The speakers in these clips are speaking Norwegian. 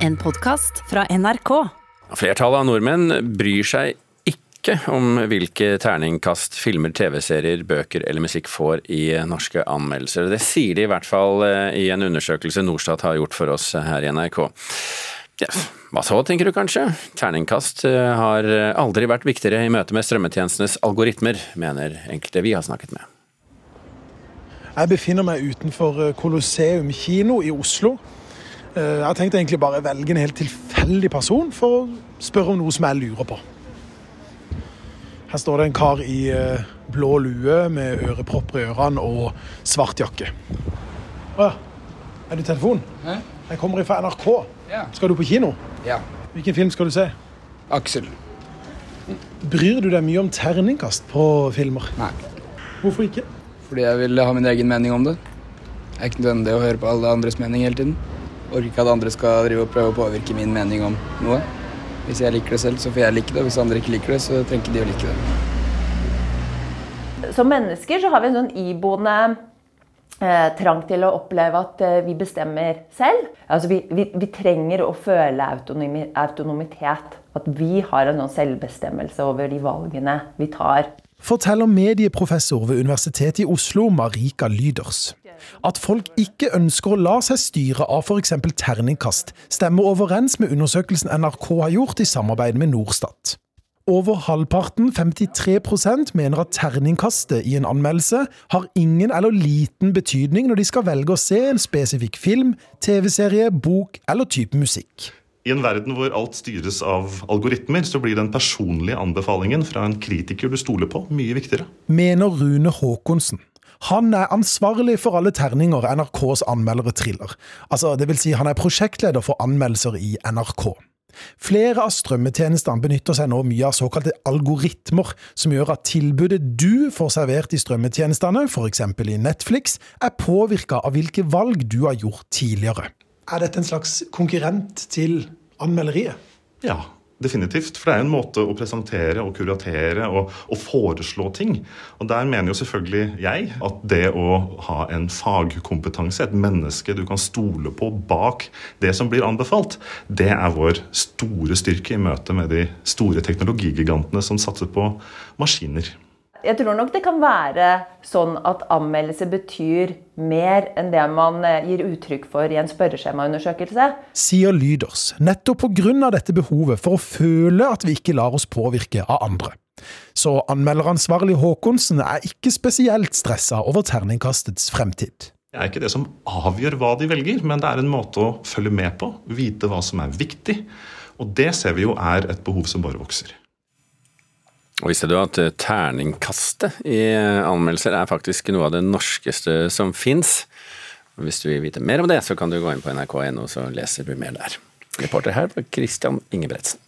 En podkast fra NRK. Flertallet av nordmenn bryr seg ikke om hvilke terningkast filmer, TV-serier, bøker eller musikk får i norske anmeldelser. Det sier de i hvert fall eh, i en undersøkelse Norstat har gjort for oss her i NRK. Yes. hva så, tenker du kanskje? Terningkast eh, har aldri vært viktigere i møte med strømmetjenestenes algoritmer, mener enkelte vi har snakket med. Jeg befinner meg utenfor eh, Colosseum kino i Oslo. Jeg har tenkt egentlig bare velge en helt tilfeldig person for å spørre om noe som jeg lurer på. Her står det en kar i eh, blå lue med ørepropper i ørene og svart jakke. Å ja. Er du telefon? Hæ? Jeg kommer fra NRK. Ja. Skal du på kino? Ja. Hvilken film skal du se? Aksel. Bryr du deg mye om terningkast på filmer? Nei. Hvorfor ikke? Fordi jeg vil ha min egen mening om det. Det er ikke nødvendig å høre på alle andres mening hele tiden. Orker ikke at andre skal drive og prøve å påvirke min mening om noe. Hvis jeg liker det selv, så får jeg like det. Hvis andre ikke liker det, så trenger ikke de å like det. Som mennesker så har vi en sånn iboende eh, trang til å oppleve at eh, vi bestemmer selv. Altså vi, vi, vi trenger å føle autonomi, autonomitet. At vi har en sånn selvbestemmelse over de valgene vi tar. Forteller medieprofessor ved Universitetet i Oslo, Marika Lyders. At folk ikke ønsker å la seg styre av f.eks. terningkast, stemmer overens med undersøkelsen NRK har gjort i samarbeid med Norstat. Over halvparten, 53% mener at terningkastet i en anmeldelse har ingen eller liten betydning når de skal velge å se en spesifikk film, TV-serie, bok eller type musikk. I en verden hvor alt styres av algoritmer, så blir den personlige anbefalingen fra en kritiker du stoler på, mye viktigere. Mener Rune Haakonsen. Han er ansvarlig for alle terninger NRKs anmeldere triller. Altså, det vil si han er prosjektleder for anmeldelser i NRK. Flere av strømmetjenestene benytter seg nå mye av såkalte algoritmer, som gjør at tilbudet du får servert i strømmetjenestene, f.eks. i Netflix, er påvirka av hvilke valg du har gjort tidligere. Er dette en slags konkurrent til anmelderiet? Ja, definitivt. For det er en måte å presentere og kuratere og, og, foreslå ting. Og der mener jo selvfølgelig jeg at det å ha en fagkompetanse, et menneske du kan stole på bak det som blir anbefalt, det er vår store styrke i møte med de store teknologigigantene som satser på maskiner. Jeg tror nok det kan være sånn at anmeldelse betyr mer enn det man eh, gir uttrykk for i en spørreskjemaundersøkelse. Sier Lyders, nettopp pga. dette behovet for å føle at vi ikke lar oss påvirke av andre. Så anmelderansvarlig Håkonsen er ikke spesielt stressa over terningkastets fremtid. Det er ikke det som avgjør hva de velger, men det er en måte å følge med på, vite hva som er viktig. Og det ser vi jo er et behov som bare vokser. Og Visste du at eh, terningkastet i anmeldelser er faktisk noe av det norskeste som fins? Hvis du vil vite mer om det, så kan du gå inn på nrk.no, så leser du mer der. Reporter her var Christian Ingebretsen.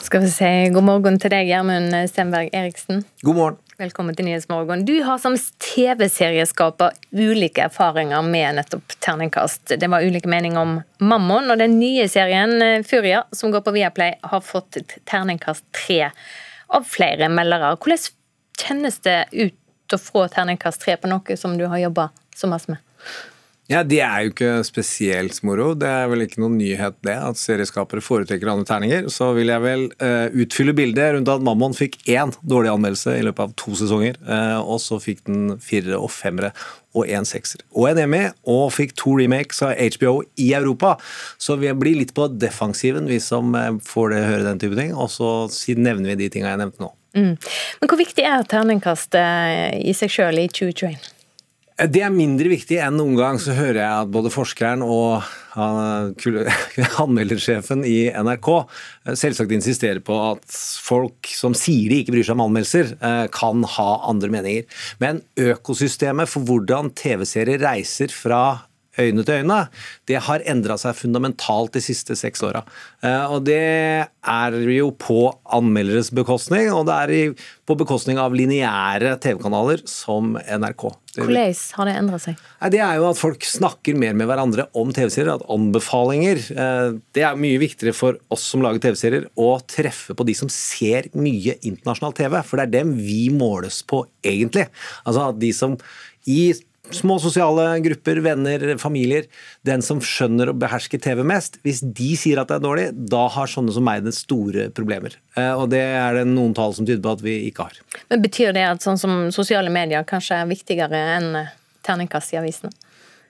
Skal vi si god morgen til deg, Gjermund Stenberg Eriksen. God morgen. Velkommen til Nyhetsmorgen. Du har som TV-serieskaper ulike erfaringer med nettopp terningkast. Det var ulike meninger om Mammon, og den nye serien eh, Furia, som går på Viaplay, har fått terningkast tre av flere meldere. Hvordan kjennes det ut å få terningkast tre på noe som du har jobba så masse med? Ja, Det er jo ikke spesielt moro. Det er vel ikke noen nyhet det, at serieskapere foretrekker andre terninger. Så vil jeg vel uh, utfylle bildet rundt at Mammon fikk én dårlig anmeldelse i løpet av to sesonger. Uh, og så fikk den firere og femmere og en sekser. Og en Emmy, og fikk to remakes av HBO i Europa. Så vi blir litt på defensiven, vi som uh, får det, høre den type ting. Og så nevner vi de tinga jeg nevnte nå. Mm. Men hvor viktig er terningkastet i seg sjøl i 2021? Det er mindre viktig enn noen gang. Så hører jeg at både forskeren og anmeldersjefen i NRK eh, selvsagt insisterer på at folk som sier de ikke bryr seg om anmeldelser, eh, kan ha andre meninger. Men økosystemet for hvordan TV-serier reiser fra øyne til øyne, det har endra seg fundamentalt de siste seks åra. Eh, og det er jo på anmelderes bekostning, og det er på bekostning av lineære TV-kanaler som NRK. Hvordan har det endra seg? Det er jo at folk snakker mer med hverandre om TV-serier. At anbefalinger eh, Det er mye viktigere for oss som lager TV-serier å treffe på de som ser mye internasjonal TV, for det er dem vi måles på, egentlig. Altså at de som i små sosiale grupper, venner, familier, den som skjønner og behersker TV mest, hvis de sier at det er dårlig, da har sånne som meg det store problemer. Eh, og det er det noen tall som tyder på at vi ikke har. Men Betyr det at sånn som sosiale medier kanskje er viktigere enn terningkast i avisene?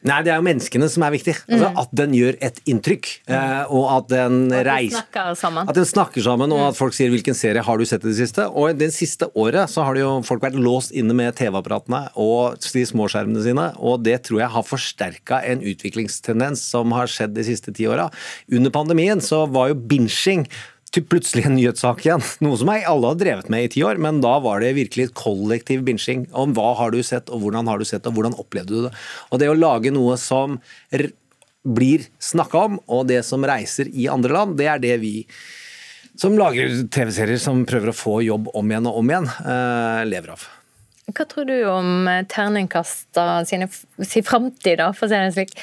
Nei, det er jo menneskene som er viktig. Altså, mm. At den gjør et inntrykk, eh, og at den reiser snakker sammen. At den snakker sammen, og at folk sier 'hvilken serie har du sett i det siste'? Og det siste året så har det jo folk vært låst inne med TV-apparatene og de småskjermene sine, og det tror jeg har forsterka en utviklingstendens som har skjedd de siste ti åra. Under pandemien så var jo binging plutselig en nyhetssak igjen. Noe som jeg alle har drevet med i ti år, men da var det virkelig kollektiv binsjing om hva har du sett, og hvordan har du sett og hvordan opplevde du det. Og det å lage noe som blir snakka om, og det som reiser i andre land, det er det vi som lager TV-serier som prøver å få jobb om igjen og om igjen, eh, lever av. Hva tror du om terningkasta sin framtid, for å si det slik?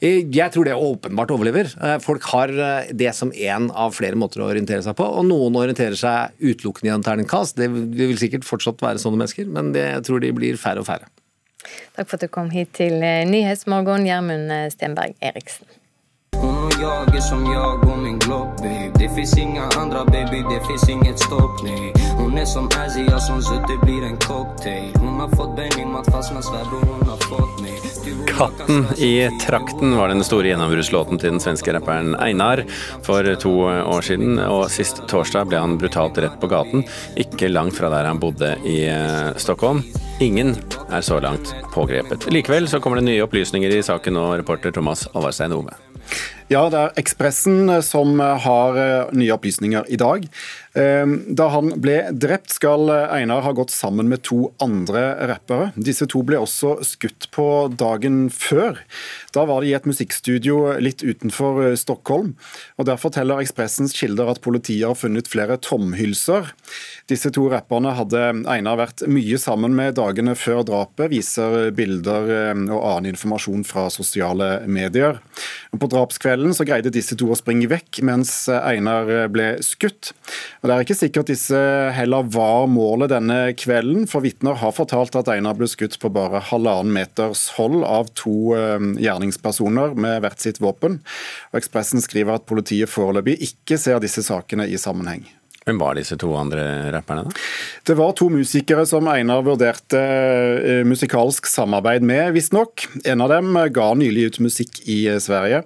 Eh, jeg tror det åpenbart overlever. Eh, folk har eh, det som én av flere måter å orientere seg på, og noen orienterer seg utelukkende i en terningkast. Det vil sikkert fortsatt være sånne mennesker, men det, jeg tror de blir færre og færre. Takk for at du kom hit til Nyhetsmorgen, Gjermund Stenberg Eriksen. Hon jag är som jag och min glock babe Det finns inga andra baby, det finns inget stopp nej Hon är som Asia som suttit blir en cocktail Hon har fått Benny med fastna svärbror hon har fått mig 'Katten i trakten' var den store gjennombruddslåten til den svenske rapperen Einar for to år siden. Og sist torsdag ble han brutalt rett på gaten, ikke langt fra der han bodde i eh, Stockholm. Ingen er så langt pågrepet. Likevel så kommer det nye opplysninger i saken, og reporter Thomas Alvarstein Ove. Ja, det er Ekspressen som har eh, nye opplysninger i dag. Ehm, da han ble drept, skal Einar ha gått sammen med to andre rappere. Disse to ble også skutt på dagen før. Da var de i et musikkstudio litt utenfor eh, Stockholm. og Der forteller Ekspressens kilder at politiet har funnet flere tomhylser. Disse to rapperne hadde Einar vært mye sammen med dagene før drapet, viser bilder eh, og annen informasjon fra sosiale medier. På drapskvelden så greide disse to å springe vekk, mens Einar ble skutt. Og Det er ikke sikkert disse heller var målet denne kvelden, for vitner har fortalt at Einar ble skutt på bare halvannen meters hold av to eh, gjerningspersoner med hvert sitt våpen. Og Ekspressen skriver at politiet foreløpig ikke ser disse sakene i sammenheng. Hvem var disse to andre rapperne, da? Det var to musikere som Einar vurderte eh, musikalsk samarbeid med, visstnok. En av dem ga nylig ut musikk i Sverige.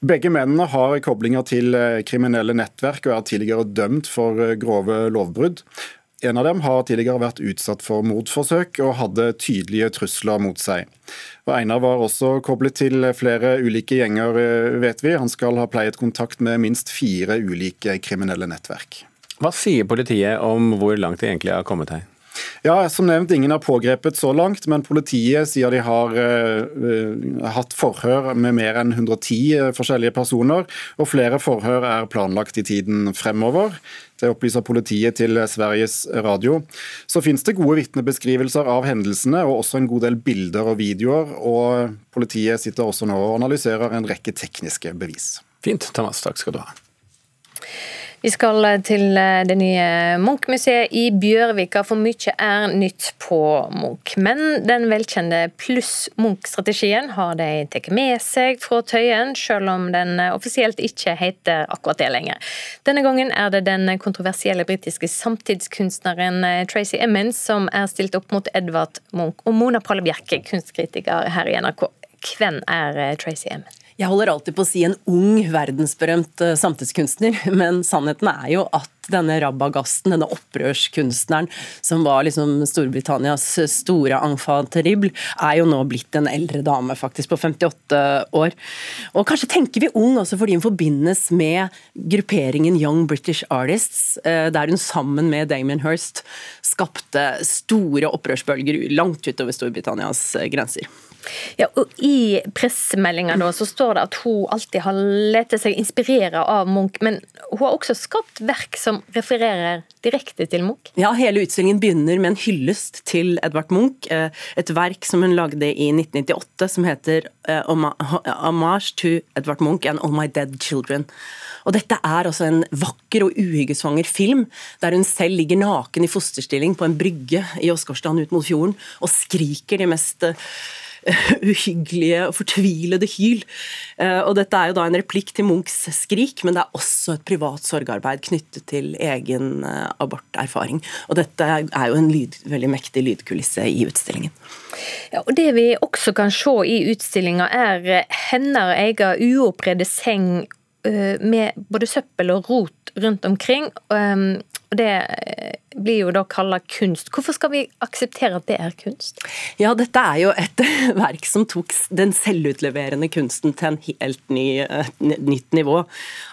Begge mennene har koblinger til eh, kriminelle nettverk og er tidligere dømt for eh, grove lovbrudd. En av dem har tidligere vært utsatt for mordforsøk og hadde tydelige trusler mot seg. Og Einar var også koblet til flere ulike gjenger, eh, vet vi. Han skal ha pleiet kontakt med minst fire ulike kriminelle nettverk. Hva sier politiet om hvor langt de egentlig har kommet her? Ja, Som nevnt, ingen er pågrepet så langt, men politiet sier de har uh, hatt forhør med mer enn 110 eh, forskjellige personer, og flere forhør er planlagt i tiden fremover. Det opplyser politiet til Sveriges Radio. Så finnes det gode vitnebeskrivelser av hendelsene, og også en god del bilder og videoer. og Politiet sitter også nå og analyserer en rekke tekniske bevis. Fint, Thomas. Takk skal du ha. Vi skal til eh, det nye Munch-museet i Bjørvika, for mye er nytt på Munch. Men den velkjente pluss-Munch-strategien har de tatt med seg fra Tøyen, selv om den offisielt ikke heter akkurat det lenger. Denne gangen er det den kontroversielle britiske samtidskunstneren eh, Tracy Emmons som er stilt opp mot Edvard Munch og Mona Palle Bjerke, kunstkritiker her i NRK. Hvem er eh, Tracy Emmons? Jeg holder alltid på å si en ung, verdensberømt uh, samtidskunstner, men sannheten er jo at denne rabagasten, denne opprørskunstneren som var liksom Storbritannias store enfant terrible, er jo nå blitt en eldre dame, faktisk, på 58 år. Og kanskje tenker vi ung også fordi hun forbindes med grupperingen Young British Artists, uh, der hun sammen med Damien Hirst skapte store opprørsbølger langt utover Storbritannias uh, grenser. Ja, og I pressemeldinga står det at hun alltid har latt seg inspirere av Munch, men hun har også skapt verk som refererer direkte til Munch. Ja, hele utstillingen begynner med en hyllest til Edvard Munch. Eh, et verk som hun lagde i 1998 som heter eh, Homage to Edvard Munch and All My Dead Children. Og dette er altså en vakker og uhyggesvanger film, der hun selv ligger naken i fosterstilling på en brygge i Åsgårdstrand ut mot fjorden og skriker de mest uhyggelige og fortvilede hyl. Eh, og dette er jo da en replikk til Munchs skrik, men det er også et privat sorgarbeid knyttet til egen eh, aborterfaring. Og dette er jo en lyd, veldig mektig lydkulisse i utstillingen. Ja, og Det vi også kan se i utstillinga, er hennes egen uoppredde seng eh, med både søppel og rot rundt omkring. Og det eh, blir jo da kalla kunst. Hvorfor skal vi akseptere at det er kunst? Ja, dette er jo et verk som tok den selvutleverende kunsten til en helt ny, eh, nytt nivå.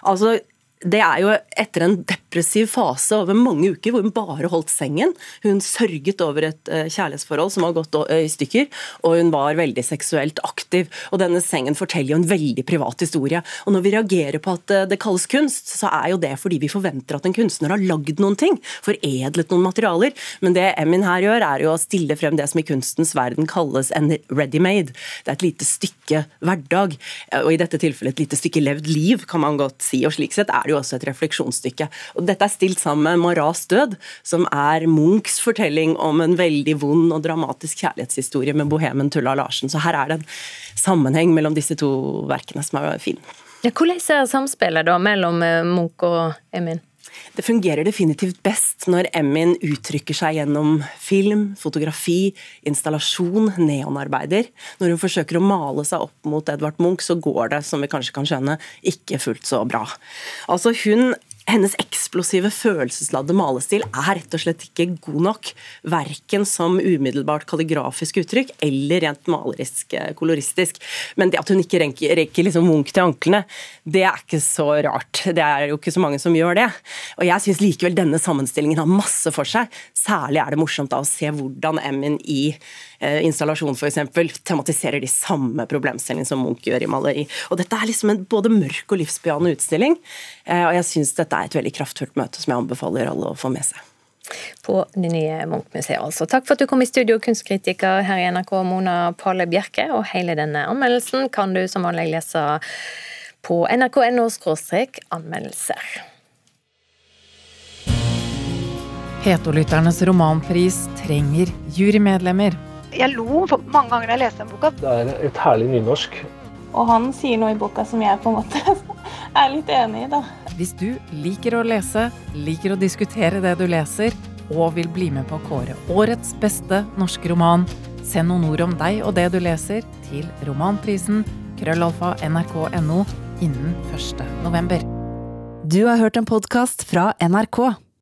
Altså, det er jo etter en depressiv fase over mange uker hvor hun bare holdt sengen. Hun sørget over et eh, kjærlighetsforhold som har gått i stykker, og hun var veldig seksuelt aktiv. Og denne sengen forteller jo en veldig privat historie. Og når vi reagerer på at eh, det kalles kunst, så er jo det fordi vi forventer at en kunstner har lagd noen ting, foredlet noen materialer. Men det Emin her gjør, er jo å stille frem det som i kunstens verden kalles en ready-made. Det er et lite stykke hverdag, og i dette tilfellet et lite stykke levd liv, kan man godt si. Og slik sett er det jo også et refleksjonsstykke. Og dette er stilt sammen med Maras død, som er Munchs fortelling om en veldig vond og dramatisk kjærlighetshistorie med bohemen Tulla Larsen. Så her er det en sammenheng mellom disse to verkene som er fin. Ja, hvordan er samspillet da mellom eh, Munch og Emin? Det fungerer definitivt best når Emin uttrykker seg gjennom film, fotografi, installasjon, neonarbeider. Når hun forsøker å male seg opp mot Edvard Munch, så går det, som vi kanskje kan skjønne, ikke fullt så bra. Altså Hun hennes eksplosive, følelsesladde malestil er rett og slett ikke god nok. Verken som umiddelbart kalligrafisk uttrykk eller rent malerisk eh, koloristisk. Men det at hun ikke rekker, rekker liksom Munch til anklene, det er ikke så rart. Det er jo ikke så mange som gjør det. Og jeg syns likevel denne sammenstillingen har masse for seg. Særlig er det morsomt da å se hvordan Emin i eh, installasjon f.eks. tematiserer de samme problemstillingene som Munch gjør i maleri. Og dette er liksom en både mørk og livsbejaende utstilling. Eh, og jeg synes dette er et veldig kraftfullt møte som jeg anbefaler alle å få med seg. På det nye Munch-museet, altså. Takk for at du kom i studio, kunstkritiker her i NRK, Mona Pale Bjerke. Og hele denne anmeldelsen kan du som vanlig lese på nrk.no anmeldelser. Hetolytternes romanpris trenger jurymedlemmer. Jeg lo mange ganger da jeg leste den boka. Det er et herlig nynorsk. Og han sier noe i boka som jeg på en måte er litt enig i, da. Hvis du liker å lese, liker å diskutere det du leser, og vil bli med på å kåre årets beste norske roman, send noen ord om deg og det du leser, til romanprisen krøllalfa nrk.no innen 1. november. Du har hørt en podkast fra NRK.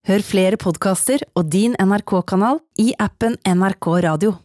Hør flere podkaster og din NRK-kanal i appen NRK Radio.